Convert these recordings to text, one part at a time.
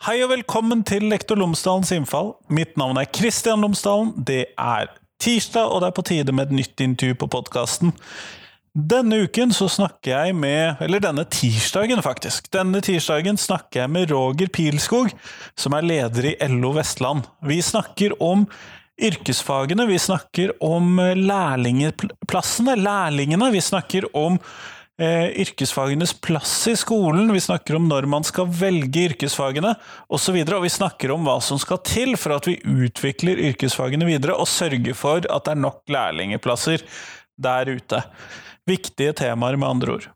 Hei og velkommen til Lektor Lomsdalens innfall. Mitt navn er Kristian Lomsdalen. Det er tirsdag, og det er på tide med et nytt intervju på podkasten. Denne uken så snakker jeg med Eller denne tirsdagen, faktisk. Denne tirsdagen snakker jeg med Roger Pilskog, som er leder i LO Vestland. Vi snakker om yrkesfagene, vi snakker om lærlingeplassene, lærlingene. Vi snakker om eh, yrkesfagenes plass i skolen, vi snakker om når man skal velge yrkesfagene osv. Og, så og vi snakker om hva som skal til for at vi utvikler yrkesfagene videre og sørger for at det er nok lærlingeplasser der ute. Viktige temaer, med andre ord.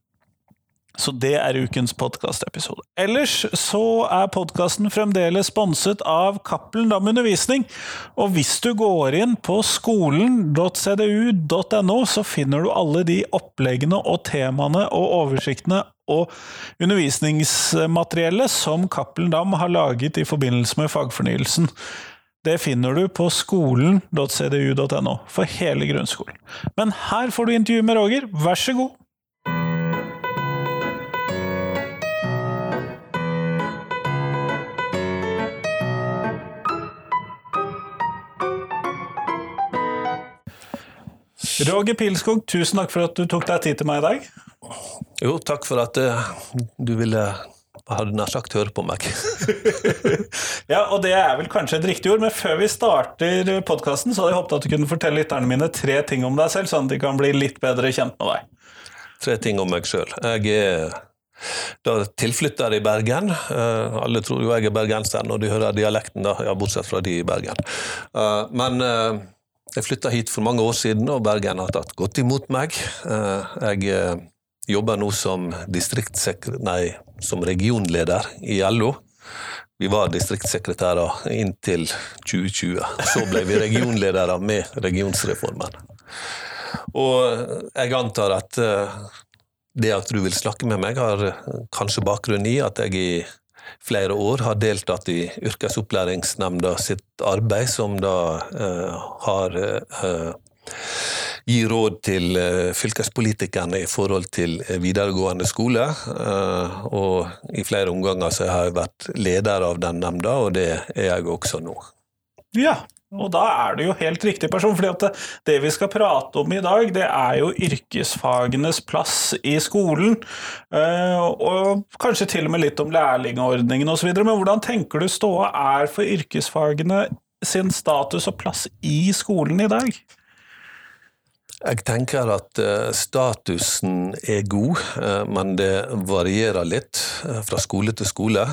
Så det er ukens podkastepisode. Ellers så er podkasten fremdeles sponset av Cappelen Dam Undervisning. Og hvis du går inn på skolen.cdu.no, så finner du alle de oppleggene og temaene og oversiktene og undervisningsmateriellet som Cappelen Dam har laget i forbindelse med fagfornyelsen. Det finner du på skolen.cdu.no for hele grunnskolen. Men her får du intervju med Roger, vær så god! Roger Pilskog, tusen takk for at du tok deg tid til meg i dag. Jo, takk for at uh, du ville hadde nær sagt høre på meg. ja, og det er vel kanskje et riktig ord, men før vi starter podkasten, så hadde jeg håpet at du kunne fortelle lytterne mine tre ting om deg selv, sånn at de kan bli litt bedre kjent med deg. Tre ting om meg sjøl. Jeg er da tilflytter i Bergen. Uh, alle tror jo jeg er bergenser når de hører dialekten, da, ja, bortsett fra de i Bergen. Uh, men uh, jeg flytta hit for mange år siden, og Bergen har tatt godt imot meg. Jeg jobber nå som, nei, som regionleder i LO. Vi var distriktssekretærer inntil 2020. Så ble vi regionledere med regionsreformen. Og jeg antar at det at du vil snakke med meg, har kanskje bakgrunn i at jeg i flere år har deltatt i yrkesopplæringsnemnda sitt arbeid, som da uh, har uh, gir råd til uh, fylkespolitikerne i forhold til videregående skole. Og i flere omganger så har jeg vært leder av den nemnda, og det er jeg også nå. Ja, og da er du jo helt riktig person, fordi at det, vi skal prate om i dag, det er jo yrkesfagenes plass i skolen. Uh, og kanskje til og med litt om lærlingordningen osv. Men hvordan tenker du ståa er for yrkesfagene sin status og plass i skolen i dag? Jeg tenker at uh, statusen er god, uh, men det varierer litt fra skole til skole.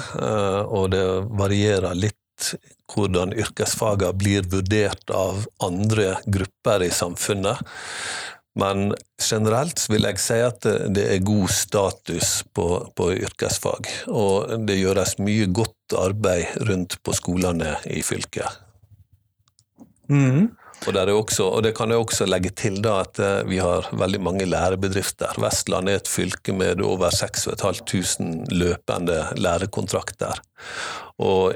Og det varierer litt hvordan yrkesfagene blir vurdert av andre grupper i samfunnet. Men generelt vil jeg si at det er god status på, på yrkesfag. Og det gjøres mye godt arbeid rundt på skolene i fylket. Mm. Og, også, og, det kan jeg også legge til da, at eh, vi har veldig mange lærebedrifter. Vestland er et fylke med over 6500 løpende lærekontrakter. Og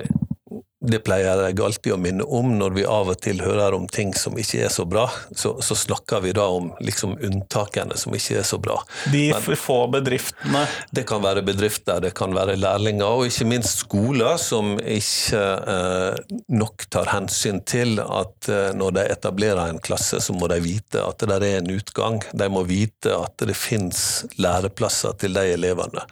det pleier jeg alltid å minne om når vi av og til hører om ting som ikke er så bra. Så, så snakker vi da om liksom unntakene som ikke er så bra. De Men, få bedriftene? Det kan være bedrifter, det kan være lærlinger, og ikke minst skoler som ikke eh, nok tar hensyn til at eh, når de etablerer en klasse, så må de vite at det der er en utgang. De må vite at det finnes læreplasser til de elevene.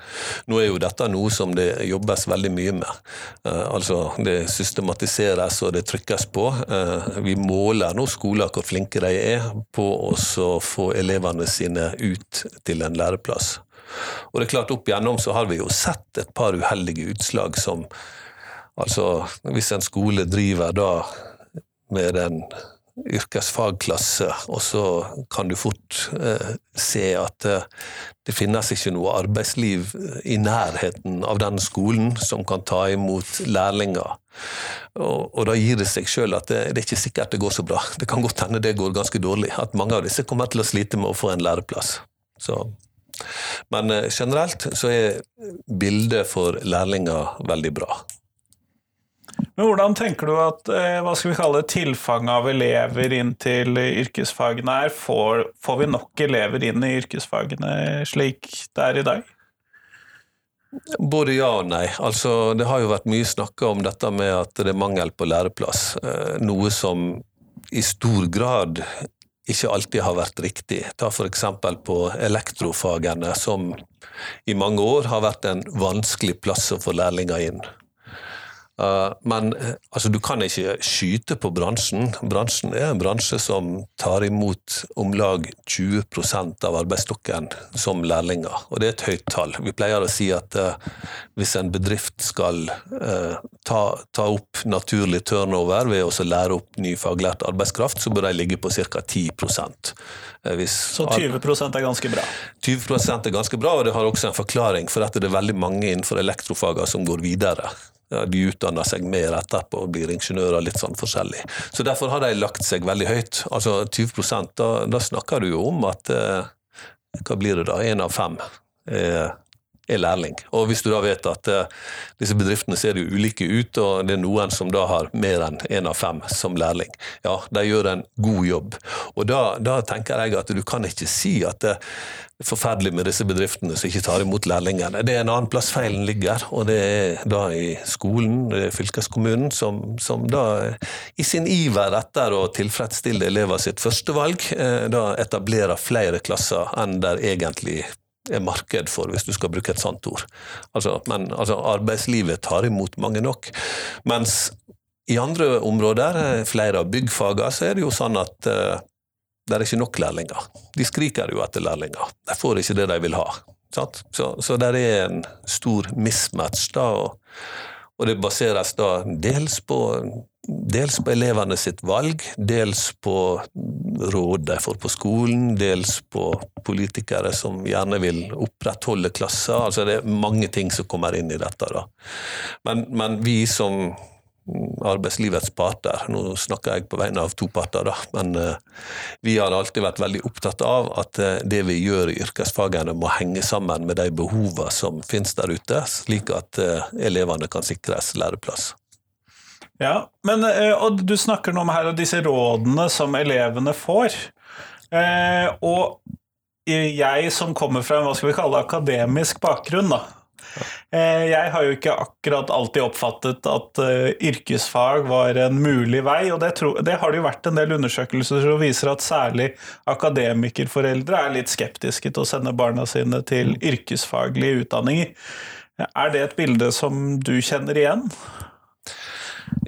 Nå er jo dette noe som det jobbes veldig mye med. Eh, altså det systematiseres og det trykkes på. Eh, vi måler nå skoler hvor flinke de er på å få elevene sine ut til en læreplass. Og det er klart Opp igjennom så har vi jo sett et par uheldige utslag som Altså, hvis en skole driver da med den yrkesfagklasse, og så kan du fort eh, se at eh, det finnes ikke noe arbeidsliv eh, i nærheten av den skolen som kan ta imot lærlinger. Og, og da gir det seg sjøl at det, det, er ikke sikkert det går så bra. Det kan godt hende det går ganske dårlig. At mange av disse kommer til å slite med å få en læreplass. Så. Men eh, generelt så er bildet for lærlinger veldig bra. Men hvordan tenker du at eh, hva skal vi kalle tilfanget av elever inn til yrkesfagene er? Får, får vi nok elever inn i yrkesfagene slik det er i dag? Både ja og nei. Altså, det har jo vært mye snakka om dette med at det er mangel på læreplass. Eh, noe som i stor grad ikke alltid har vært riktig. Ta f.eks. på elektrofagene, som i mange år har vært en vanskelig plass å få lærlinger inn. Uh, men uh, altså, du kan ikke skyte på bransjen. Bransjen er en bransje som tar imot om lag 20% av arbeidsstokken som lærlinger, og det er et høyt tall. Vi pleier å si at uh, hvis en bedrift skal ta, ta, opp naturlig turnover ved å lære opp ny faglært arbeidskraft, så bør de ligge på ca. 10 hvis, Så 20% er ganske bra? 20% er ganske bra, og det har også en forklaring, for at det er veldig mange innenfor elektrofagene som går videre de utdanner seg mer etterpå og blir ingeniører, litt sånn forskjellig. Så Derfor har de lagt seg veldig høyt. Altså 20 da, da snakker du jo om at eh, Hva blir det da? Én av fem er, er lærling. Og hvis du da vet at uh, disse bedriftene ser jo ulike ut, og det er noen som da har mer enn én av fem som lærling, ja, de gjør en god jobb. Og da, da tenker jeg at du kan ikke si at det er forferdelig med disse bedriftene som ikke tar imot lærlingene. Det er en annen plass feilen ligger, og det er da i skolen, fylkeskommunen, som, som da i sin iver etter å tilfredsstille elever sitt førstevalg, uh, da etablerer flere klasser enn der egentlig marked for, hvis du skal bruke et sant ord. Altså, men altså, arbeidslivet tar imot mange nok. Mens i andre områder, eh, flere av byggfagene, så er det jo sånn at uh, det er ikke nok lærlinger. De skriker jo etter lærlinger. De får ikke det de vil ha. Sant? Så, så det er en stor mismatch, da, og, og, det baseres da dels på, dels på elevene sitt valg, dels på råd de får på skolen, dels på politikere som gjerne vil opprettholde klasser. Altså det er mange ting som kommer inn i dette. da. Men, men vi som arbeidslivets parter. Nå snakker jeg på vegne av to parter, da. men uh, vi har alltid vært veldig opptatt av at uh, det vi gjør i yrkesfagene må henge sammen med de behovene som finnes der ute, slik at uh, elevene kan sikres læreplass. Ja, men, og Du snakker nå om her disse rådene som elevene får. og jeg som kommer fra en hva skal vi kalle akademisk bakgrunn, da, Eh, jeg har jo ikke akkurat alltid oppfattet at yrkesfag var en mulig vei, og det, tro, det, har det jo vært en del undersøkelser som viser at særlig akademikerforeldre er litt skeptiske til å sende barna sine til yrkesfaglige utdanninger. Er det et bilde som du kjenner igjen?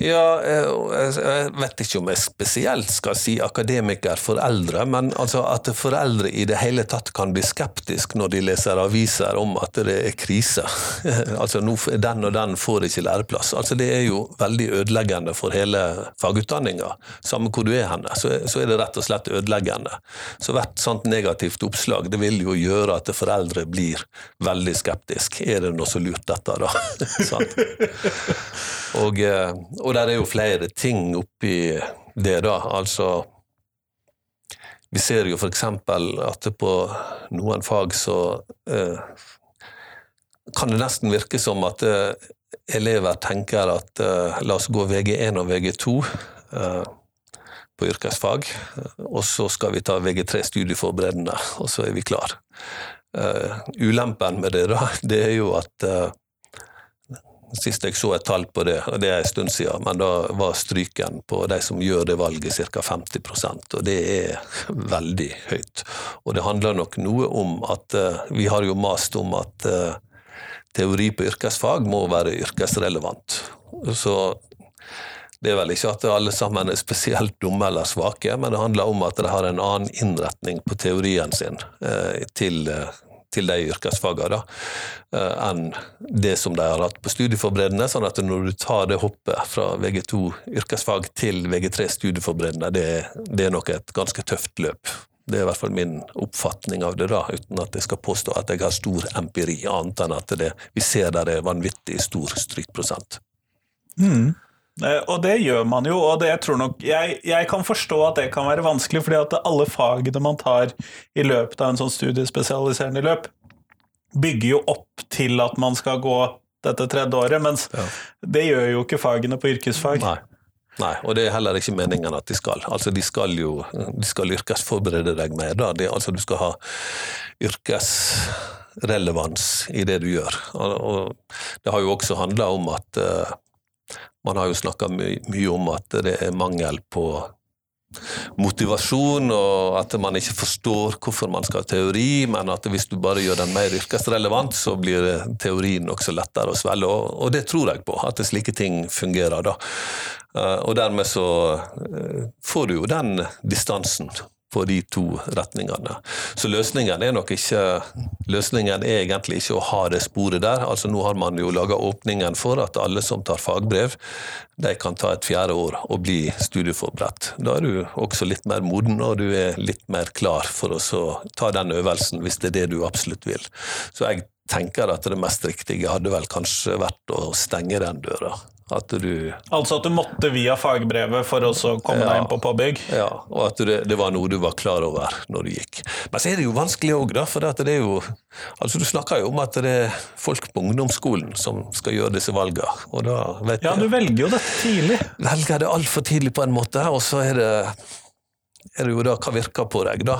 Ja, jeg vet ikke om jeg spesielt skal si akademikerforeldre, men altså at foreldre i det hele tatt kan bli skeptiske når de leser aviser om at det er krise. altså den og den får ikke læreplass. Altså Det er jo veldig ødeleggende for hele fagutdanninga. Samme hvor du er henne, så, er det rett og slett ødeleggende. Så hvert sånt negativt oppslag det vil jo gjøre at foreldre blir veldig skeptiske. Er det noe så lurt dette, da? og eh, og der er jo flere ting oppi det, da. Altså Vi ser jo f.eks. at på noen fag så eh, kan det nesten virke som at eh, elever tenker at eh, la oss gå VG1 og VG2 eh, på yrkesfag, og så skal vi ta VG3 studieforberedende, og så er vi klar. Uh, ulempen med det, da, det er jo at uh, Sist jeg så et tall på det, og det er en stund siden, men da var stryken på de som gjør det valget ca. 50% og det er veldig høyt. Og det handler nok noe om at uh, vi har jo mast om at uh, teori på yrkesfag må være yrkesrelevant. Så det er vel ikke at alle sammen er spesielt dumme eller svake, men det handler om at de har en annen innretning på teorien sin uh, til til de yrkesfagene eh, enn det som de har hatt på studieforberedende. sånn at når du tar det hoppet fra VG2 yrkesfag til VG3 studieforberedende, det, det er nok et ganske tøft løp. Det er i hvert fall min oppfatning av det, da, uten at jeg skal påstå at jeg har stor empiri, annet enn at det, vi ser der er vanvittig stor strykprosent. Mm. Eh, og det gjør man jo, og det tror nok jeg, jeg, kan forstå at det kan være vanskelig, fordi at alle fagene man tar i løpet av en sånn studiespesialiserende løp, bygger jo opp til at man skal gå dette tredje året, mens ja. det gjør jo ikke fagene på yrkesfag. Nei. Nei, og det er heller ikke meningen at de skal. Altså, de skal jo de skal yrkesforberede deg mer. Da. Det, altså, du skal ha yrkesrelevans i det du gjør. Og det har jo også handla om at uh, man har jo snakka my mye om at det er mangel på motivasjon, og at man ikke forstår hvorfor man skal ha teori, men at hvis du bare gjør den mer yrkesrelevant, så blir teorien også lettere å svelge. Og, det tror jeg på, at slike ting fungerer. da. Eh, og dermed så eh, får du jo den distansen på de to retningene. Så løsningen er nok ikke løsningen er egentlig ikke å ha det sporet der. Altså Nå har man jo laga åpningen for at alle som tar fagbrev, de kan ta et fjerde år og bli studieforberedt. Da er du også litt mer moden, og du er litt mer klar for å ta den øvelsen, hvis det er det du absolutt vil. Så jeg tenker at det mest riktige hadde vel kanskje vært å stenge den døra. At du Altså at du måtte via fagbrevet for å komme ja, deg inn på påbygg? Ja, og at det, det, var noe du var klar over når du gikk. Men så er det jo vanskelig òg, da. For det er jo Altså du snakker jo om at det er folk på ungdomsskolen som skal gjøre disse valgene. Og da vet Ja, du velger jo dette tidlig. Velger det altfor tidlig på en måte, og så er det er det jo da hva virker på deg, da.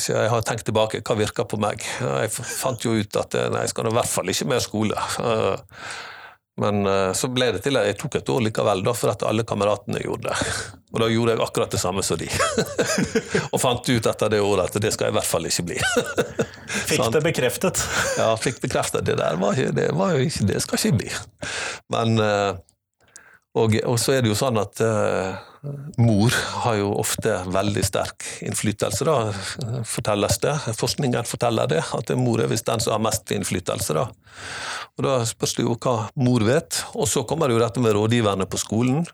Jeg har tenkt tilbake, hva virker på meg? Jeg fant jo ut at nei, jeg skal i hvert fall ikke mer skole. Men uh, så ble det til at jeg tok et år likevel, da, for at alle kameratene gjorde det. Og da gjorde jeg akkurat det samme som de. og fant ut etter det året at det skal jeg i hvert fall ikke bli. fikk det bekreftet? ja, fikk bekreftet. Det der var, ikke, det, var jo ikke, det skal ikke bli. Men uh, og, og, så er det jo sånn at uh, mor har jo ofte veldig sterk innflytelse, da, fortelles det. Forskningen forteller det, at mor er visst den som har mest innflytelse. da. Og Da spørs det jo hva mor vet. Og så kommer det jo dette med rådgiverne på skolen.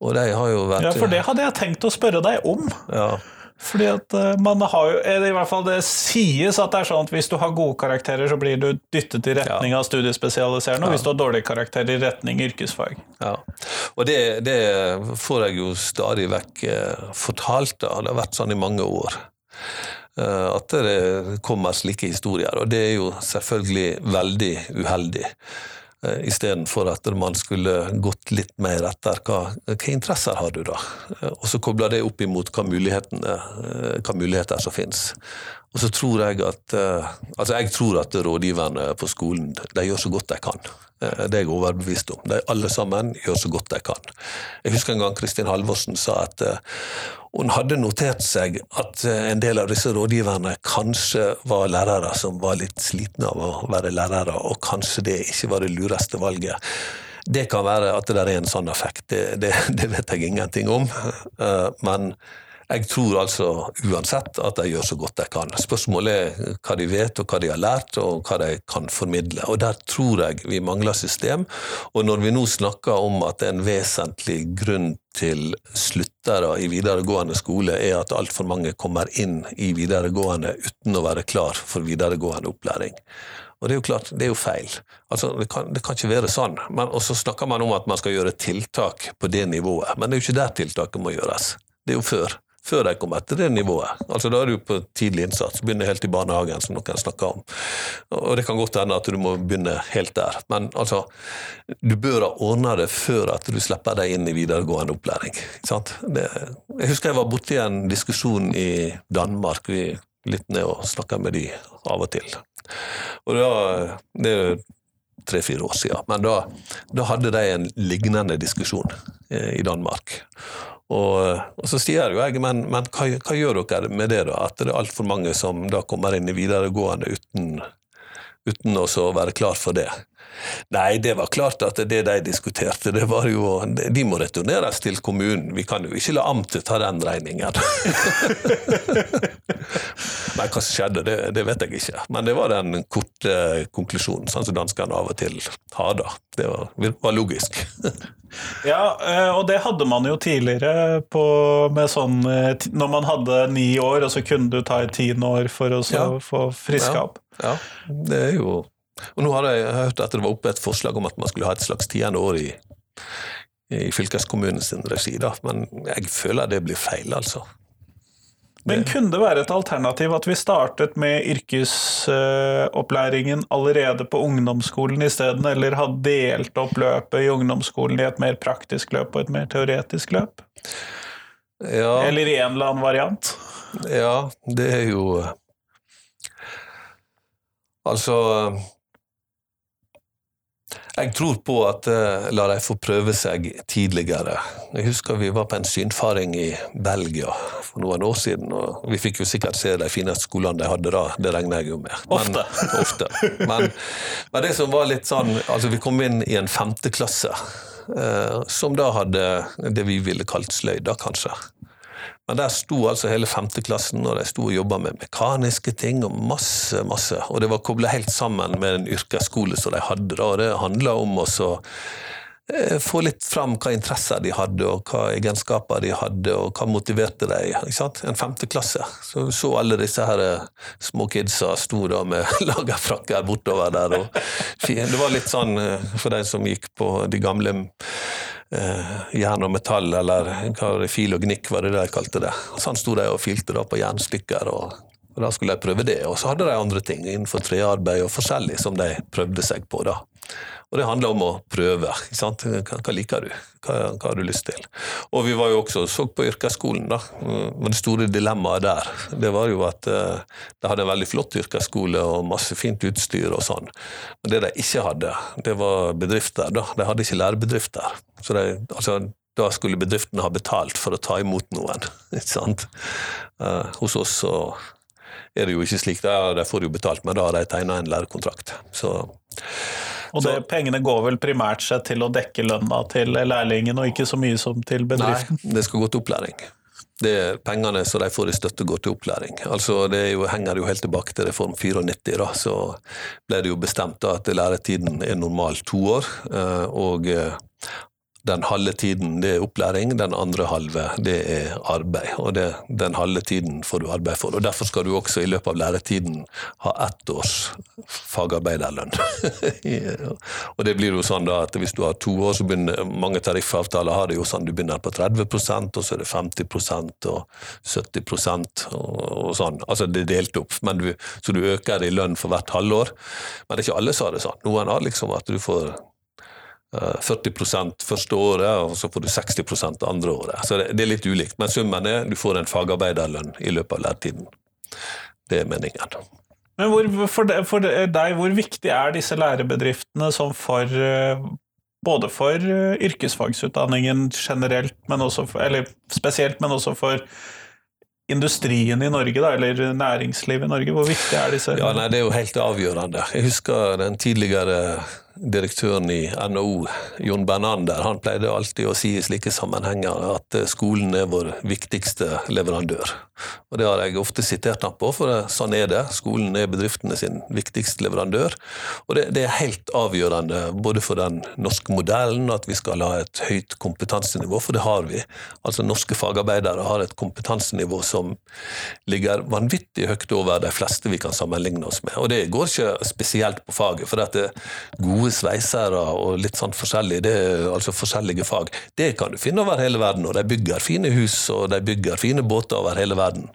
Og de har jo vært Ja, for det hadde jeg tenkt å spørre deg om. Ja. Fordi at eh, man har jo, i hvert fall Det sies at det er sånn at hvis du har gode karakterer, så blir du dyttet i retning ja. av studiespesialiserende, og hvis du har dårlige karakterer, i retning yrkesfag. Ja, og det, det får jeg jo stadig vekk eh, fortalt. Da. Det har vært sånn i mange år. Eh, at det kommer slike historier. Og det er jo selvfølgelig veldig uheldig. Eh, Istedenfor at man skulle gått litt mer etter hva, hva interesser har du da? Eh, og så kobler det opp imot hva, hva muligheter som finnes. Og så tror jeg at altså jeg tror at rådgiverne på skolen de gjør så godt de kan. Det er jeg overbevist om. De alle sammen gjør så godt de kan. Jeg husker en gang Kristin Halvorsen sa at hun hadde notert seg at eh, en del av disse rådgiverne kanskje var lærere som var litt slitne av å være lærere, og kanskje det ikke var det lureste valget. Det kan være at det er en sånn effekt, det, det, det vet jeg ingenting om. Eh, men jeg tror altså uansett at de gjør så godt de kan. Spørsmålet er hva de vet og hva de har lært og hva de kan formidle. Og Der tror jeg vi mangler system. Og når vi nå snakker om at en vesentlig grunn til sluttere i videregående skole er at altfor mange kommer inn i videregående uten å være klar for videregående opplæring. Og det er jo klart, det er jo feil. Altså, det, kan, det kan ikke være sånn. og så snakker man om at man skal gjøre tiltak på det nivået, men det er jo ikke der tiltaket må gjøres. Det er jo før før de kommer til det nivået. Altså Da er du på tidlig innsats, begynner helt i barnehagen, som noen snakker om. Og Det kan godt hende at du må begynne helt der, men altså, du bør ha ordna det før at du slipper deg inn i videregående opplæring. Det, jeg husker jeg var borti en diskusjon i Danmark, vi litt ned og snakka med de av og til. Og da, Det er tre-fire år siden, men da, da hadde de en lignende diskusjon eh, i Danmark. Og, og, så sier jo jeg, men, men hva, hva, gjør dere med det, da? At det er altfor mange som da kommer inn i videregående uten, uten å være klar for det. Nei, det var klart at det de diskuterte, det var jo De må returneres til kommunen. Vi kan jo ikke la amtet ta den regningen. Nei, hva som skjedde, det, det, vet jeg ikke. Men det var den korte konklusjonen, sånn som danskene av og til har da. Det var, var logisk. ja, eh, og det hadde man jo tidligere på, med sånn eh, Når man hadde ni år, og så kunne du ta et tiende år for å ja. få friska opp. Ja, det er jo og nå har jeg hørt at det var oppe et forslag om at man skulle ha et slags tiende år i, i fylkeskommunens regi, da. men jeg føler det blir feil, altså. Men kunne det være et alternativ at vi startet med yrkesopplæringen allerede på ungdomsskolen isteden, eller hadde delt opp løpet i ungdomsskolen i et mer praktisk løp og et mer teoretisk løp? Ja. Eller i en eller annen variant? Ja, det er jo Altså jeg tror på at uh, la dem få prøve seg tidligere. Jeg husker vi var på en synfaring i Belgia for noen år siden. og Vi fikk jo sikkert se de fineste skolene de hadde da, det regner jeg jo med. Men, ofte. ofte. Men, men, det som var litt sånn Altså, vi kom inn i en femte klasse. Uh, som da hadde det vi ville kalt sløyd, da kanskje. Men der sto altså hele femteklassen, og de sto og jobba med mekaniske ting og masse, masse. Og det var kobla helt sammen med den yrkesskolen som de hadde. og Det handla om å eh, få litt fram hva interesser de hadde, og hva egenskaper de hadde, og hva motiverte de. Ikke sant? En femteklasse. Så så alle disse her eh, små kidsa sto da med lagerfrakker bortover der. Og det var litt sånn eh, for de som gikk på de gamle jern og metall, eller hva det, fil og gnikk, var det de kalte det. Sånn sto de og filte da på jernstykker, og, og, da skulle de prøve det. Og så hadde de andre ting innenfor trearbeid og forskjellig som de prøvde seg på. da. Og det handler om å prøve. Hva, hva, liker du? Hva, hva, har du lyst til? Og vi var jo også så på yrkesskolen, da. Men det store dilemmaet der, det var jo at uh, de hadde en veldig flott yrkesskole og masse fint utstyr og sånn. Men det de ikke hadde, det var bedrifter. da. De hadde ikke lærebedrifter. Så de, altså, da skulle bedriftene ha betalt for å ta imot noen. ikke sant? Eh, hos oss så er det jo ikke slik. De får jo betalt, men da har de tegna en lærekontrakt. Så og det, pengene går vel primært seg til å dekke lønna til lærlingen, og ikke så mye som til bedriften? Nei, det skal gå til opplæring. Det er Pengene som de får i støtte, går til opplæring. Altså, Det jo, henger jo helt tilbake til Reform 94. Da, så ble det jo bestemt da, at læretiden er normalt to år. Eh, og eh, den halve tiden det er opplæring, den andre halve det er arbeid. Og det, den halve tiden får du arbeid for. Og Derfor skal du også i løpet av læretiden ha ett års fagarbeiderlønn. og det blir jo sånn da at Hvis du har to år, så begynner mange tariffavtaler har det jo sånn du begynner på 30% og så er det 50% og 70 og, og sånn. Altså det er delt opp, du, så du øker i lønn for hvert halvår. Men det er ikke alle som har det sånn. Noen har liksom at du får 40 eh, første året, og så får du 60% andre året. Så det, er litt ulikt, men summen er du får en fagarbeiderlønn i løpet av læretiden. Det er meningen. Men hvor, for, deg, hvor viktig er disse lærebedriftene som for eh, både for eh, yrkesfagsutdanningen generelt, men også for, eller spesielt, men også for industrien i Norge, da, eller næringslivet i Norge? Hvor viktig er disse? Ja, nei, Det er jo helt avgjørende. Jeg husker den tidligere direktøren i NHO, Jon Bernander, han pleide alltid å si i slike sammenhenger at skolen er vår viktigste leverandør. Og Det har jeg ofte sitert ham på, for sånn er det. Skolen er bedriftene sin viktigste leverandør. Og det, det, er helt avgjørende både for den norske modellen, at vi skal ha et høyt kompetansenivå, for det har vi. Altså Norske fagarbeidere har et kompetansenivå som ligger vanvittig høyt over de fleste vi kan sammenligne oss med. Og det går ikke spesielt på faget. for dette det gode gode sveisere og litt sånn forskjellig, det er altså forskjellige fag. Det kan du finne over hele verden, og de bygger fine hus og de bygger fine båter over hele verden.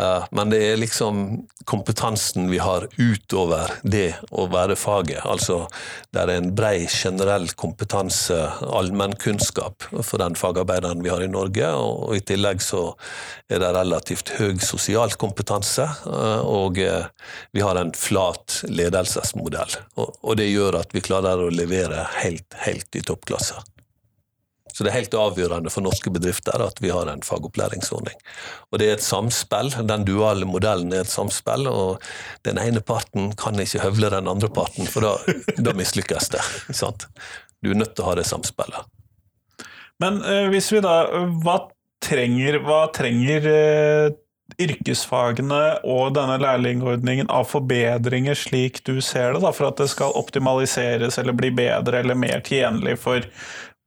Eh, men det er liksom kompetansen vi har utover det å være faget. Altså det er en brei, generell kompetanse, allmennkunnskap, for den fagarbeideren vi har i Norge. Og i tillegg så er det relativt høy sosial kompetanse, eh, og eh, vi har en flat ledelsesmodell. Og det gjør at vi klarer å levere helt, helt i toppklasse. Så det er helt avgjørende for norske bedrifter at vi har en fagopplæringsordning. Og det er et samspill. Den duale modellen er et samspill, og den ene parten kan ikke høvle den andre parten, for da, da mislykkes det. Sant? Du er nødt til å ha det samspillet. Men eh, hvis vi da Hva trenger, hva trenger eh, yrkesfagene og denne lærlingordningen av forbedringer, slik du ser det, da, for at det skal optimaliseres eller bli bedre eller mer tjenlig for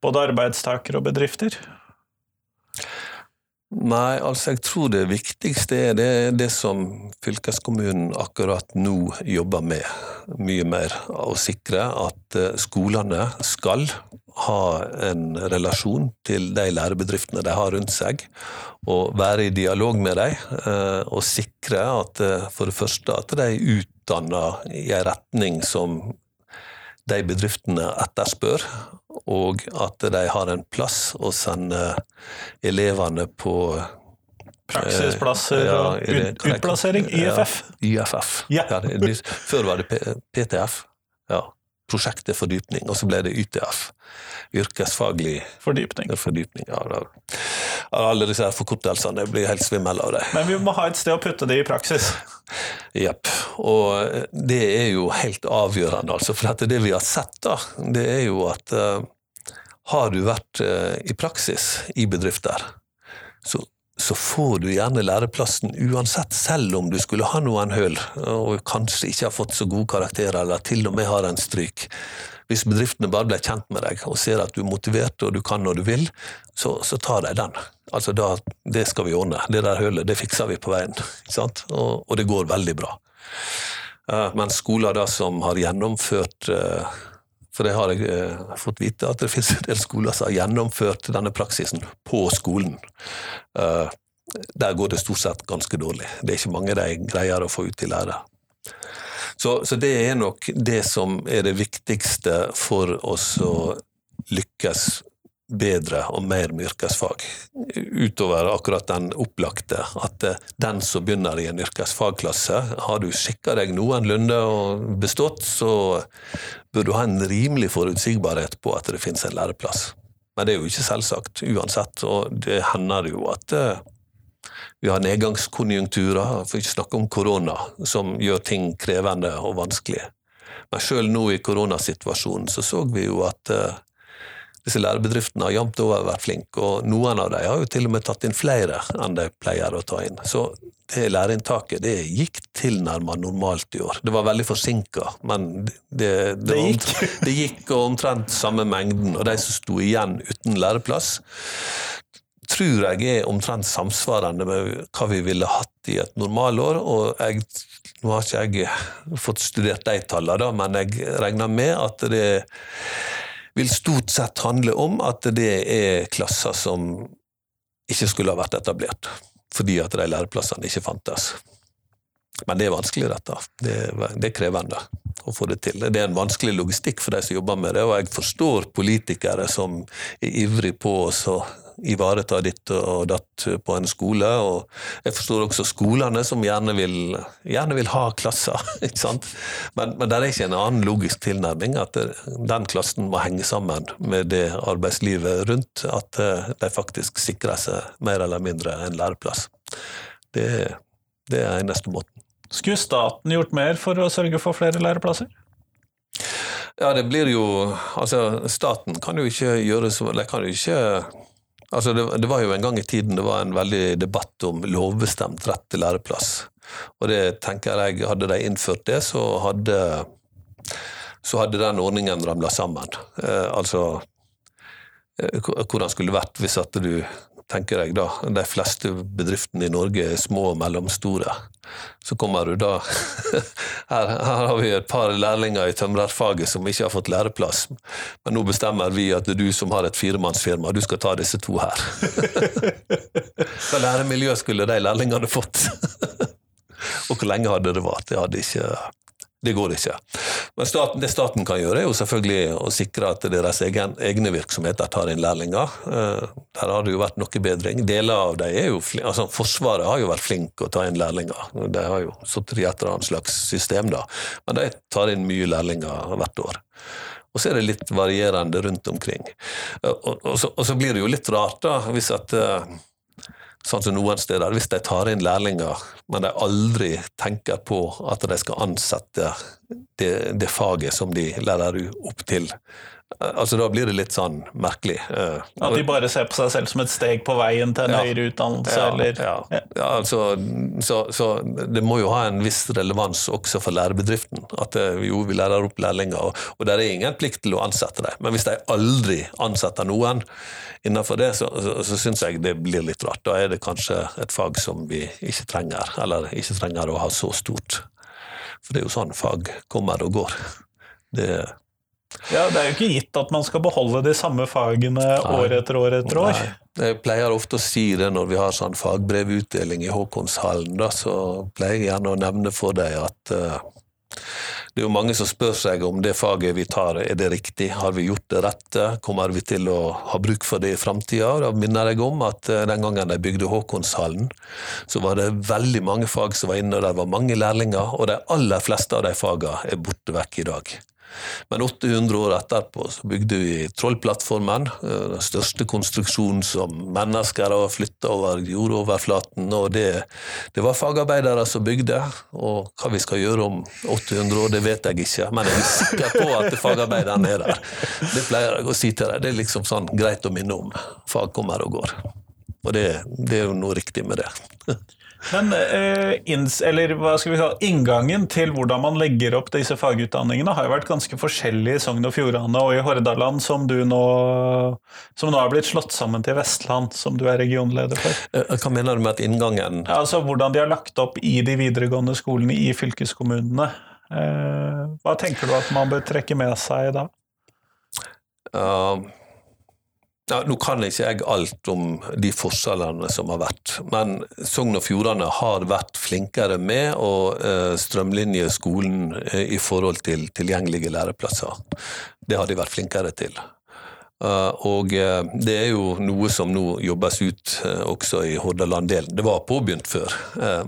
både arbeidstakere og bedrifter? Nei, altså jeg tror det viktigste er det, det som fylkeskommunen akkurat nå jobber med. Mye mer. Å sikre at eh, skolene skal ha en relasjon til de lærebedriftene de har rundt seg, og være i dialog med dem. Eh, og sikre at eh, for det første at de er utdanna i en retning som de bedriftene etterspør, og at de har en plass å sende elevene på Praksisplasser og ut, utplassering. IFF. Ja, IFF. Ja. Før var det P, PTF. Ja. Prosjekt til fordypning, og så ble det YTF. Yrkesfaglig Fordypning. fordypning. Ja, da, alle disse forkortelsene jeg blir helt svimmel av det. Men vi må ha et sted å putte det i praksis. Jepp. Og det er jo helt avgjørende, altså. For det vi har sett, da, det er jo at uh, har du vært uh, i praksis i bedrifter, så, så får du gjerne læreplassen uansett, selv om du skulle ha noen høl, og kanskje ikke har fått så gode karakterer, eller til og med har en stryk. Hvis bedriftene bare blir kjent med deg og ser at du er motivert og du kan når du vil, så, så tar de den. Altså da, Det skal vi ordne. Det der hølet det fikser vi på veien. Og, og det går veldig bra. Uh, mens skoler da som har gjennomført uh, For det har jeg eh, fått vite, at det finnes en del skoler som har gjennomført denne praksisen på skolen. Der går det stort sett ganske dårlig. Det er ikke mange de greier å få ut i lære. Så, så, det er nok det som er det viktigste for oss å lykkes bedre og mer med yrkesfag. Utover akkurat den opplagte, at den som begynner i en yrkesfagklasse, har du sjekka deg noenlunde og bestått, så bør du ha en rimelig forutsigbarhet på at det finnes en læreplass. Men det er jo ikke selvsagt uansett, og det hender jo at vi har nedgangskonjunkturer, for ikke snakke om korona, som gjør ting krevende og vanskelig. Men sjøl nå i koronasituasjonen så så vi jo at uh, disse lærebedriftene har jevnt over vært flinke, og noen av dem har jo til og med tatt inn flere enn de pleier å ta inn. Så det læreinntaket det gikk tilnærmet normalt i år. Det var veldig forsinka, men det, det, Det gikk. det gikk omtrent samme mengden. Og de som sto igjen uten læreplass, tror jeg er omtrent samsvarende med hva vi ville hatt i et normalår. Og jeg, nå har ikke jeg fått studert de tallene, da, men jeg regner med at det vil stort sett handle om at det er klasser som ikke skulle ha vært etablert. Fordi at de læreplassene ikke fantes. Men det er vanskelig, dette. Det det er krevende å få det til. Det er en vanskelig logistikk for de som jobber med det, og jeg forstår politikere som er ivrig på å ivareta ditt og datt på en skole. Og jeg forstår også skolene som gjerne vil, gjerne vil ha klasser. ikke sant? Men, men det er ikke en annen logisk tilnærming, at den klassen må henge sammen med det arbeidslivet rundt. At de faktisk sikrer seg mer eller mindre en læreplass. Det, det er eneste måten. Skulle staten gjort mer for å sørge for flere læreplasser? Ja, det blir jo Altså, staten kan jo ikke gjøre så De kan jo ikke Altså, det, det, var jo en gang i tiden det var en veldig debatt om lovbestemt rett til læreplass. Og det tenker jeg, hadde de innført det, så hadde, så hadde den ordningen ramla sammen. Eh, altså eh, hvordan skulle det vært hvis at du tenker jeg da, de fleste bedriftene i Norge er små og mellomstore. Så kommer du da her, her, har vi et par lærlinger i tømrerfaget som ikke har fått læreplass. Men nå bestemmer vi at det er du som har et firemannsfirma, du skal ta disse to her. Hva læremiljø skulle de lærlingene fått? og hvor lenge hadde det vart? Det hadde ikke det går ikke. Men staten, det staten kan gjøre, er jo selvfølgelig å sikre at deres egen, egne virksomheter tar inn lærlinger. Der har det jo vært noe bedring. Deler av dem er jo altså Forsvaret har jo vært flinke å ta inn lærlinger. De har jo sittet i et eller annet slags system, da. Men de tar inn mye lærlinger hvert år. Og så er det litt varierende rundt omkring. Og, og, så, og så, blir det jo litt rart, da, hvis at Sånn som noen steder, Hvis de tar inn lærlinger, men de aldri tenker på at de skal ansette det, det faget som de lærer opp til, altså Da blir det litt sånn merkelig. At de bare ser på seg selv som et steg på veien til en ja, høyere utdannelse, ja, eller ja. ja altså, så, så, det må jo ha en viss relevans også for lærebedriften. At jo, vi lærer opp lærlinger, og, og det er ingen plikt til å ansette dem. Men hvis de aldri ansetter noen innenfor det, så, så, så syns jeg det blir litt rart. Da er det kanskje et fag som vi ikke trenger, eller ikke trenger å ha så stort. For det er jo sånn fag kommer og går. Det ja, Det er jo ikke gitt at man skal beholde de samme fagene Nei. år etter år etter år. Nei. Jeg pleier ofte å si det når vi har sånn fagbrevutdeling i Håkonshallen. Da, så pleier jeg gjerne å nevne for deg at uh, Det er jo mange som spør seg om det faget vi tar, er det riktig? Har vi gjort det rette? Kommer vi til å ha bruk for det i framtida? Da minner jeg om at uh, den gangen de bygde Håkonshallen, så var det veldig mange fag som var inne, og det var mange lærlinger, og de aller fleste av de fagene er borte vekk i dag. Men 800 år etterpå så bygde vi Trollplattformen, eh, den største konstruksjonen som mennesker har flytta over jordoverflaten. og det, det, var fagarbeidere som bygde, og hva vi skal gjøre om 800 år, det vet jeg ikke, men jeg er sikker på at fagarbeiderne er der. Det pleier jeg å si til deg, det er liksom sånn greit å minne om. Fag kommer og går. Og det, det er jo noe riktig med det. Men eh, inns, kalle, inngangen til hvordan man legger opp disse fagutdanningene, har jo vært ganske forskjellig i Sogn og Fjordane og i Hordaland, som, nå, som nå er blitt slått sammen til Vestland, som du er regionleder for. Eh, hva mener du med at inngangen ja, altså Hvordan de har lagt opp i de videregående skolene i fylkeskommunene. Eh, hva tenker du at man bør trekke med seg da? Uh, ja, nå kan ikke jeg alt om de forskjellene som har vært, men Sogn og Fjordane har vært flinkere med å uh, strømlinje skolen uh, i forhold til tilgjengelige læreplasser. Det har de vært flinkere til. Uh, og det er jo noe som nå jobbes ut også i Hordaland-delen. Det var påbegynt før,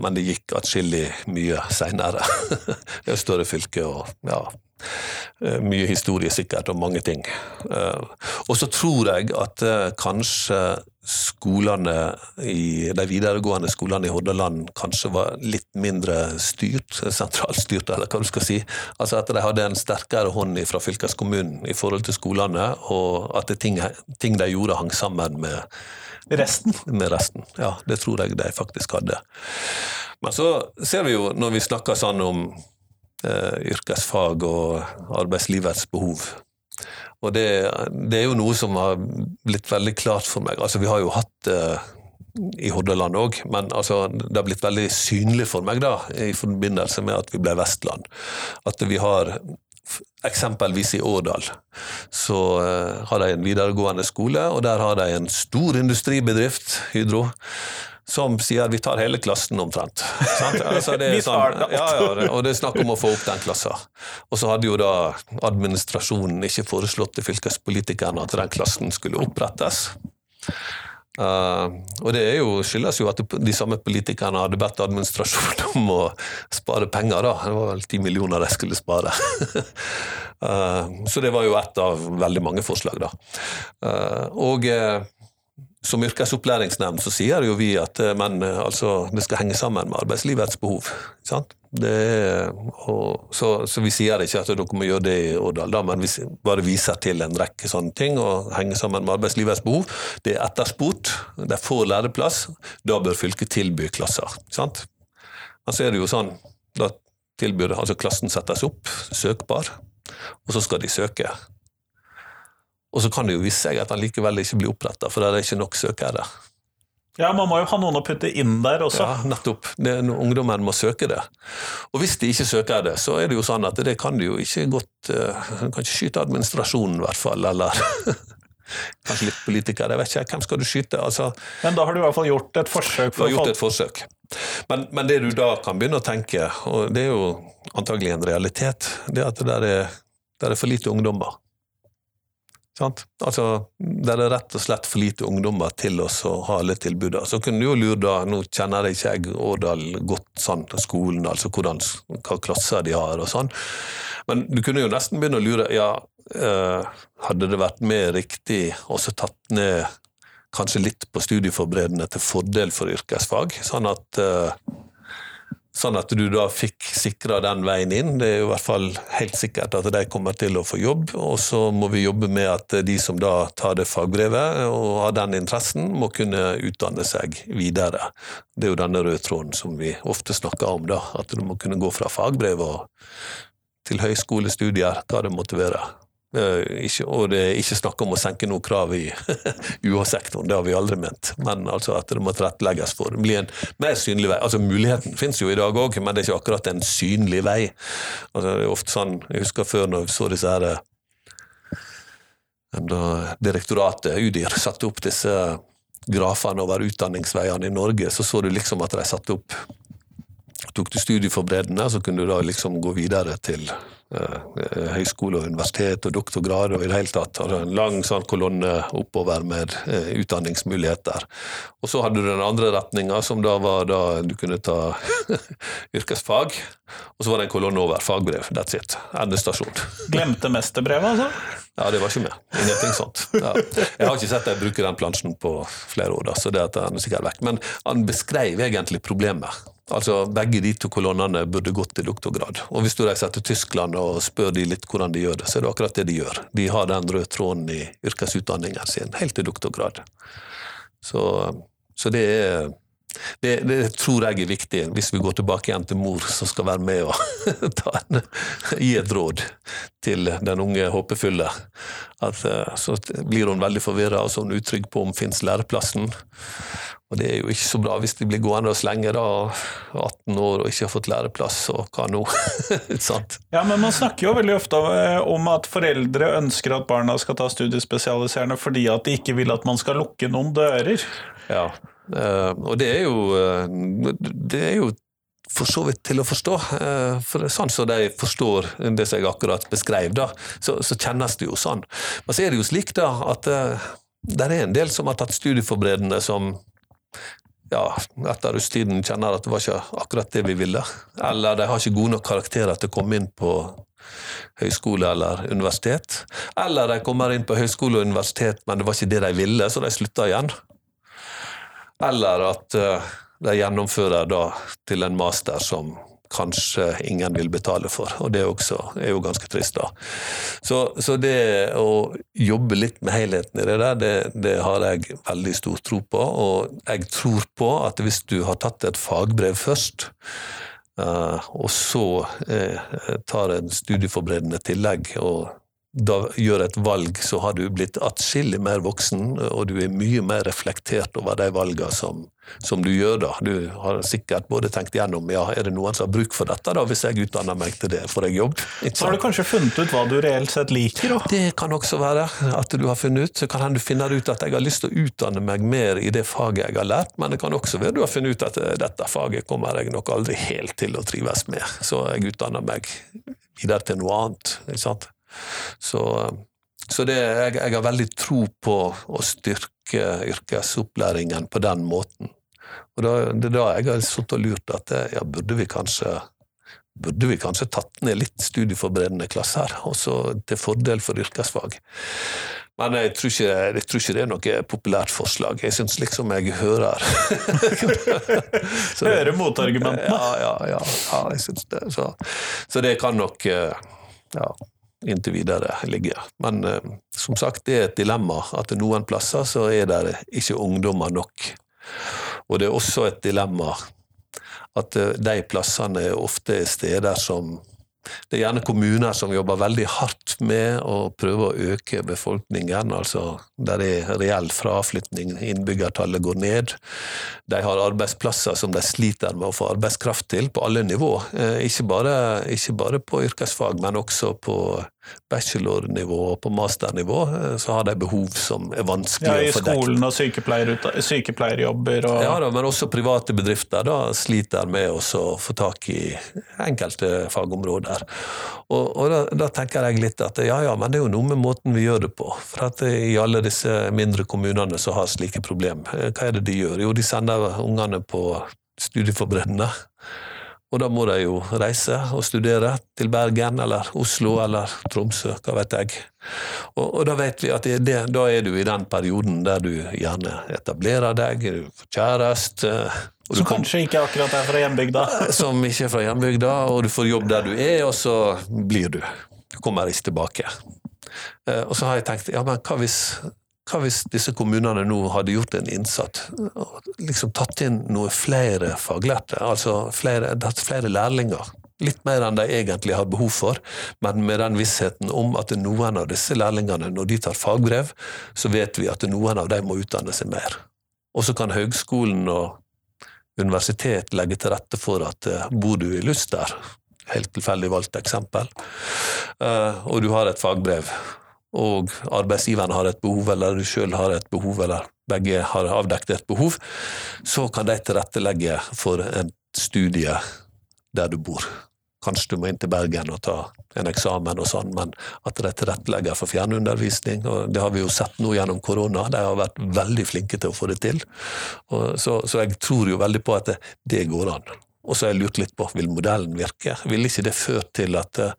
men det gikk atskillig mye seinere. det er større fylke og ja, Eh, mye historie sikkert, og mange ting. Eh, og så tror jeg at eh, kanskje skolene i de videregående skolene i Hordaland kanskje var litt mindre styrt, sentralstyrt, eller hva du skal si. Altså at de hadde en sterkere hånd fra fylkeskommunen i forhold til skolene, og at ting, ting de gjorde, hang sammen med resten. Med resten. Ja, det tror jeg de faktisk hadde. Men så ser vi jo, når vi snakker sånn om eh, yrkesfag og arbeidslivets behov. Og det, det, er jo noe som har blitt veldig klart for meg. Altså, vi har jo hatt eh, i Hordaland òg, men altså, det har blitt veldig synlig for meg da, i forbindelse med at vi ble Vestland. At vi har Eksempelvis i Årdal så uh, har de en videregående skole, og der har de en stor industribedrift, Hydro, som sier vi tar hele klassen omtrent. Altså det tar sånn, ja, ja, og det er snakk om å få opp den klassa. Og så hadde jo da administrasjonen ikke foreslått til fylkespolitikerne at den klassen skulle opprettes. Uh, og det jo, skyldes jo at de samme politikerne hadde bedt administrasjonen om å spare penger. da. Det var vel ti millioner de skulle spare. uh, så det var jo ett av veldig mange forslag, da. Uh, og som yrkesopplæringsnemnd så sier jo vi at eh, men, eh, altså, det skal henge sammen med arbeidslivets behov. Er, og, så, så, vi sier ikke at dere må gjøre det i Årdal, da, men vi bare viser til en rekke sånne ting og henger sammen med arbeidslivets behov. Det er etterspurt, de får læreplass, da bør fylket tilby klasser. Sant? Men så er det jo sånn, da tilbyr altså klassen settes opp, søkbar, og så skal de søke. Og så kan det jo vise seg at han likevel ikke blir oppretta, for det er ikke nok søkere. Ja, Man må jo ha noen å putte inn der også. Ja, nettopp. Ungdommen må søke det. Og hvis de ikke søker det, så er det jo sånn at det kan de jo ikke godt uh, kan ikke skyte administrasjonen, i hvert fall, eller kanskje litt politikere. Jeg vet ikke, hvem skal du skyte? Altså, men da har du i hvert fall gjort et forsøk. For du har gjort et forsøk. Men, men, det du da kan begynne å tenke, og det er jo antagelig en realitet, det er at det der er, der er for lite ungdommer. Altså, Det er rett og slett for lite ungdommer til oss å ha alle tilbudene. Så kunne du jo lure da, Nå kjenner jeg ikke jeg Årdal godt, sånn, skolen, altså hvordan, hva klasser de har og sånn. Men du kunne jo nesten begynne å lure ja, eh, hadde det vært mer riktig også tatt ned kanskje litt på studieforberedende til fordel for yrkesfag, sånn at eh, Sånn at du da fikk sikra den veien inn. Det er i hvert fall helt sikkert at de kommer til å få jobb. Og så må vi jobbe med at de som da tar det fagbrevet og har den interessen, må kunne utdanne seg videre. Det er jo denne røde tråden som vi ofte snakker om, da. At du må kunne gå fra fagbrev til høyskolestudier, hva det måtte være. Eh, ikke, og det er ikke snakk om å senke noe krav i UH-sektoren, det har vi aldri ment. Men altså at det må tilrettelegges for. Det blir en mer synlig vei. Altså Muligheten finnes jo i dag òg, men det er ikke akkurat en synlig vei. Altså det er ofte sånn, Jeg husker før når vi så disse her eh, da direktoratet, UDIR, satte opp disse grafene over utdanningsveiene i Norge, så så du liksom at de satte opp tok du studieforberedende, så kunne du da liksom gå videre til høyskole og universitet og doktorgrad og i det hele tatt hadde en lang sånn kolonne oppover med eh, utdanningsmuligheter. Og så hadde du den andre retninga, som da var da du kunne ta yrkesfag. Og så var det en kolonne over fagbrev. That's it. Endestasjon. Glemte mesterbrevet, altså? Ja, det var ikke med. Ingenting sånt. Ja. Jeg har ikke sett dem bruke den plansjen på flere år, da, så det er sikkert vekk. Men han beskrev egentlig problemet. Altså, Begge de to kolonnene burde gått til doktorgrad. Og Hvis du reiser til Tyskland og spør de litt hvordan de gjør det, så er det akkurat det de gjør. De har den røde tråden i yrkesutdanningen sin helt til doktorgrad. Så, så det er det, det, tror jeg er viktig, hvis vi går tilbake igjen til mor som skal være med og en, gi et råd til den unge håpefulle. At, eh, så blir hun veldig forvirra og så er utrygg på om fins læreplassen. Og det er jo ikke så bra hvis de blir gående og slenge da, 18 år og ikke har fått læreplass, og hva nå? Ja, men man snakker jo veldig ofte eh, om at foreldre ønsker at barna skal ta studiespesialiserende fordi at de ikke vil at man skal lukke noen dører. Ja, og det er jo, eh, det er jo for så vidt til å forstå. For det er sånn som de forstår det som jeg akkurat beskrev, da, så, så, kjennes det jo sånn. Men så er det jo slik da at det er en del som har tatt studieforberedende som ja, etter russetiden kjenner at det var ikke akkurat det vi ville. Eller de har ikke gode nok karakterer til å komme inn på høyskole eller universitet. Eller de kommer inn på høyskole og universitet, men det var ikke det de ville, så de slutta igjen. Eller at eh, de gjennomfører da til en master som kanskje ingen vil betale for. Og det er jo ganske trist, da. Så, så det å jobbe litt med helheten i det der, det, det, har jeg veldig stor tro på. Og jeg tror på at hvis du har tatt et fagbrev først, uh, og så uh, tar en studieforberedende tillegg og da gjør et valg, så har du blitt atskillig mer voksen, og du er mye mer reflektert over de valgene som, som, du gjør. da. Du har sikkert både tenkt gjennom ja, er det noen som har bruk for dette, da, hvis jeg utdanner meg til det, får jeg jobb? Så har du kanskje funnet ut hva du reelt sett liker? Da? Det kan også være at du har funnet ut. Så kan du finne ut at jeg har lyst til å utdanne meg mer i det faget jeg har lært, men det kan også være du har funnet ut at dette faget kommer jeg nok aldri helt til å trives med, så jeg utdanner meg videre til noe annet. ikke sant? Så, så det, jeg, jeg, har veldig tro på å styrke yrkesopplæringen på den måten. Og da, Det er da jeg har sittet og lurt at ja, burde vi kanskje burde vi kanskje tatt ned litt studieforberedende klasser, også til fordel for yrkesfag. Men jeg tror, ikke, jeg tror ikke det er noe populært forslag. Jeg syns liksom jeg hører Hører motargumentene? Ja, ja, ja, ja, jeg syns det. Så, så det kan nok eh, ja, inntil videre ligger. Men eh, som sagt, det er et dilemma at noen plasser så er det ikke ungdommer nok. Og det er også et dilemma at eh, de plassene ofte er steder som det er gjerne kommuner som jobber veldig hardt med å prøve å øke befolkningen. altså Der er reell fraflytning, innbyggertallet går ned. De har arbeidsplasser som de sliter med å få arbeidskraft til, på alle nivå. Eh, ikke bare, ikke bare på yrkesfag, men også på bachelornivå og på masternivå eh, så har de behov som er vanskelig ja, å få dekket. I skolen og sykepleier, sykepleierjobber og Ja da, men også private bedrifter da, sliter med å få tak i enkelte fagområder. Og, og da, da, tenker jeg litt at ja ja, men det er jo noe med måten vi gjør det på. For at i alle disse mindre kommunene som har slike problem, eh, hva er det de gjør? Jo, de sender ungene på studieforberedende. Og da må de jo reise og studere til Bergen eller Oslo eller Tromsø, hva vet jeg. Og, og da vet vi at det, da er du i den perioden der du gjerne etablerer deg, du får kjæreste. Som kanskje ikke akkurat er fra hjembygda? Som ikke er fra hjembygda, og du får jobb der du er, og så blir du. Du kommer ikke tilbake. Eh, og så har jeg tenkt ja, men hva hvis hva hvis disse kommunene nå hadde gjort en innsats og liksom tatt inn noe flere faglærte, altså flere, flere lærlinger? Litt mer enn de egentlig har behov for, men med den vissheten om at noen av disse lærlingene, når de tar fagbrev, så vet vi at noen av dem må utdanne seg mer. Og så kan høgskolen og universitet legge til rette for at eh, bor du i Luster, helt tilfeldig valgt eksempel, eh, og du har et fagbrev, og arbeidsgiveren har et behov, eller du sjøl har et behov, eller begge har avdekket et behov, så kan de tilrettelegge for en studie der du bor. Kanskje du må inn til Bergen og ta en eksamen og sånn, men at de tilrettelegger for fjernundervisning, og det har vi jo sett nå gjennom korona, de har vært veldig flinke til å få det til. Så, så jeg tror jo veldig på at det, det går an. Og så har jeg lurt litt på, vil modellen virke? Vil ikke det ført til at eh,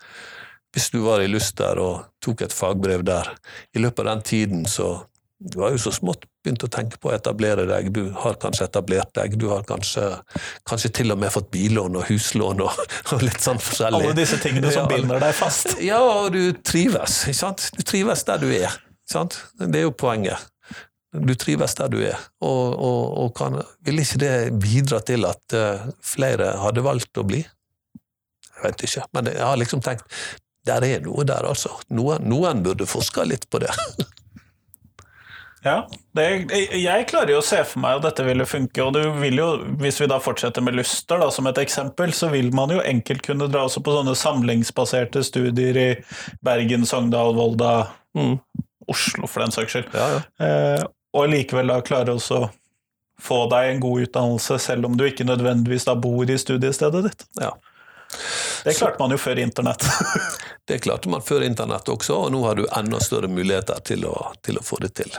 hvis du var i Luster og tok et fagbrev der, i løpet av den tiden så du har jo så smått begynt å tenke på å etablere deg, du har kanskje etablert deg, du har kanskje, kanskje til og med fått billån og huslån og, og litt sånn forskjellig. Alle disse tingene som ja, binder deg fast. Ja, og du trives, ikke sant. Du trives der du er. Ikke sant? Det er jo poenget. Du trives der du er, og, og, og kan, vil ikke det bidra til at uh, flere hadde valgt å bli? Jeg vet ikke, men jeg har liksom tenkt der er noe der, altså. Noen, noen burde forska litt på det. Ja, det, jeg klarer jo å se for meg at dette ville funke. og du vil jo, Hvis vi da fortsetter med Luster da, som et eksempel, så vil man jo enkelt kunne dra også på sånne samlingsbaserte studier i Bergen, Sogndal, Volda, mm. Oslo for den saks skyld. Ja, ja. Eh, og likevel da klare å få deg en god utdannelse, selv om du ikke nødvendigvis da bor i studiestedet ditt. Ja. Det klarte man jo før internett. det klarte man før internett også, og nå har du enda større muligheter til å, til å få det til.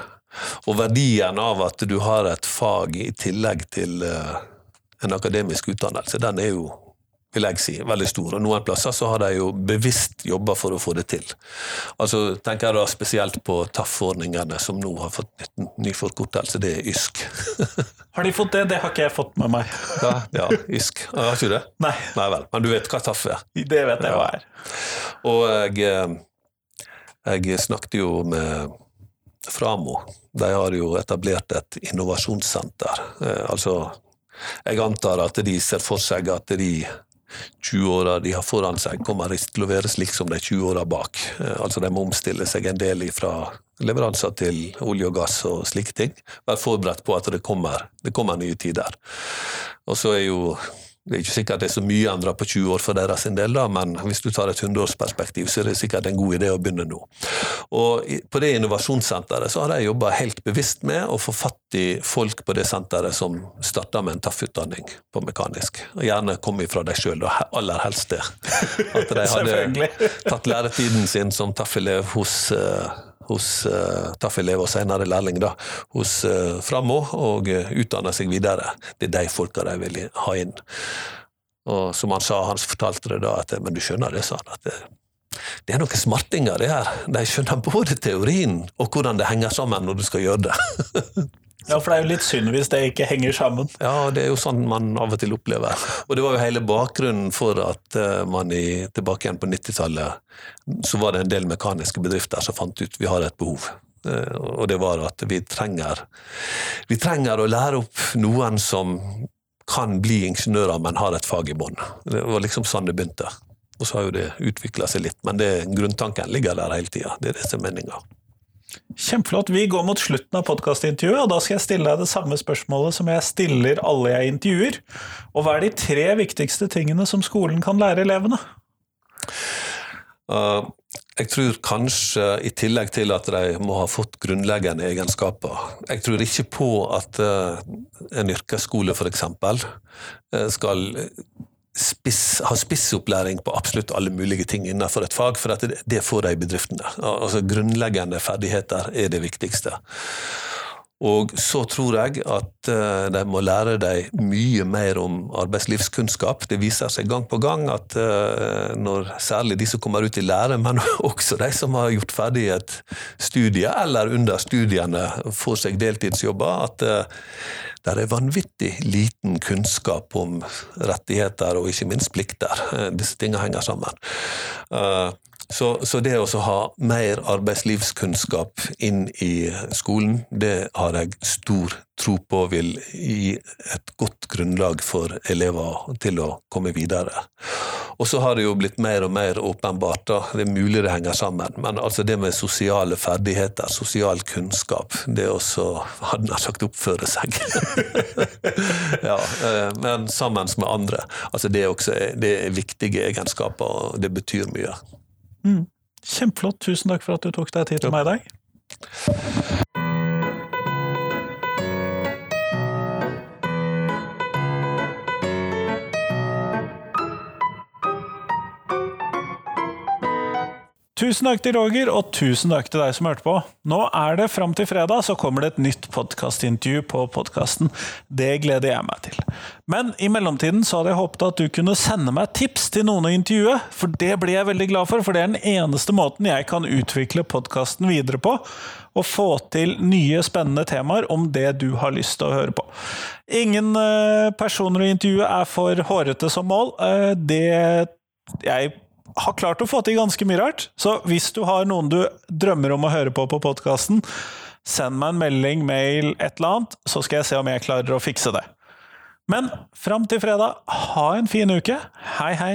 Og verdien av at du har et fag i tillegg til uh, en akademisk utdannelse, den er jo vil jeg si, veldig stor. Og noen plasser så har de jo bevisst jobba for å få det til. Altså tenker jeg da spesielt på TAF-ordningene, som nå har fått ny forkortelse. Det er YSK. har de fått det? Det har ikke jeg fått med meg. ja, ja, YSK. Har ikke det? Nei. Nei vel. Men du vet hva TAF er? Det vet jeg hva er. Og jeg, eh, jeg snakket jo med Framo. De har jo etablert et innovasjonssenter. Eh, altså, jeg antar at de ser for seg at de 20 åra de har foran seg, kommer til å være slik som de 20 åra bak. Eh, altså De må omstille seg en del fra leveranser til olje og gass og slike ting. Være forberedt på at det kommer, det kommer nye tider. Og så er jo det er ikke sikkert det er så mye endra på 20 år for deres del, da, men hvis du tar et 100-årsperspektiv, så er det sikkert en god idé å begynne nå. Og På det innovasjonssenteret så har de jobba helt bevisst med å få fatt i folk på det senteret som starta med en tøff utdanning på mekanisk. Og gjerne kom ifra deg sjøl, aller helst det. At de hadde tatt læretiden sin som tøff elev hos uh, hos uh, TAF-elev og senere lærling da, hos uh, Frammo, og uh, utdanne seg videre. Det er de folka de vil ha inn. Og som han sa, han fortalte det da, at men du skjønner det, sa han, at det, det er noen smartinger, det her. De skjønner både teorien og hvordan det henger sammen når du skal gjøre det. Ja, for det er jo litt synd hvis det ikke henger sammen. Ja, det er jo sånn man av og til opplever. Og det var jo hele bakgrunnen for at uh, man i, tilbake igjen på 90-tallet så var det en del mekaniske bedrifter som fant ut vi har et behov. Uh, og det var at vi trenger, vi trenger å lære opp noen som kan bli ingeniører, men har et fag i bånn. Det var liksom sånn det begynte. Og så har jo det utvikla seg litt, men det, grunntanken ligger der hele tida. Det er det som er meninga. Kjempeflott. Vi går mot slutten av podkastintervjuet, og da skal jeg stille deg det samme spørsmålet som jeg stiller alle jeg intervjuer. Og hva er de tre viktigste tingene som skolen kan lære elevene? Uh, jeg tror kanskje, i tillegg til at de må ha fått grunnleggende egenskaper Jeg tror ikke på at uh, en yrkesskole f.eks. Uh, skal spiss, ha spissopplæring på absolutt alle mulige ting innenfor et fag, for det, det får de i bedriftene. Altså Grunnleggende ferdigheter er det viktigste. Og så tror jeg at uh, de må lære deg mye mer om arbeidslivskunnskap. Det viser seg gang på gang at uh, når særlig de som kommer ut i lære, men også de som har gjort ferdig et studie eller under studiene får seg deltidsjobber, at uh, det er vanvittig liten kunnskap om rettigheter og ikke minst plikter. Disse tingene henger sammen. Så, så, det å ha mer arbeidslivskunnskap inn i skolen, det har jeg stor tro på vil gi et godt grunnlag for elever til å komme videre. Og så har det jo blitt mer og mer åpenbart, da. det er mulig det henger sammen, men altså det med sosiale ferdigheter, sosial kunnskap, det også hadde nær sagt oppføre seg. ja, eh, men sammen med andre. Altså det, er også, det er viktige egenskaper, og det betyr mye. Mm. Kjempeflott. Tusen takk for at du tok deg tid til meg i dag. Tusen takk til Roger, og tusen takk til deg som hørte på. Nå er det fram til fredag, så kommer det et nytt podkastintervju på podkasten. Det gleder jeg meg til. Men i mellomtiden så hadde jeg håpet at du kunne sende meg tips til noen å intervjue, for det blir jeg veldig glad for, for det er den eneste måten jeg kan utvikle podkasten videre på, og få til nye, spennende temaer om det du har lyst til å høre på. Ingen eh, personer å intervjue er for hårete som mål. Eh, det jeg har klart å få til ganske mye rart. Så hvis du har noen du drømmer om å høre på på podkasten, send meg en melding, mail, et eller annet, så skal jeg se om jeg klarer å fikse det. Men fram til fredag, ha en fin uke. Hei, hei!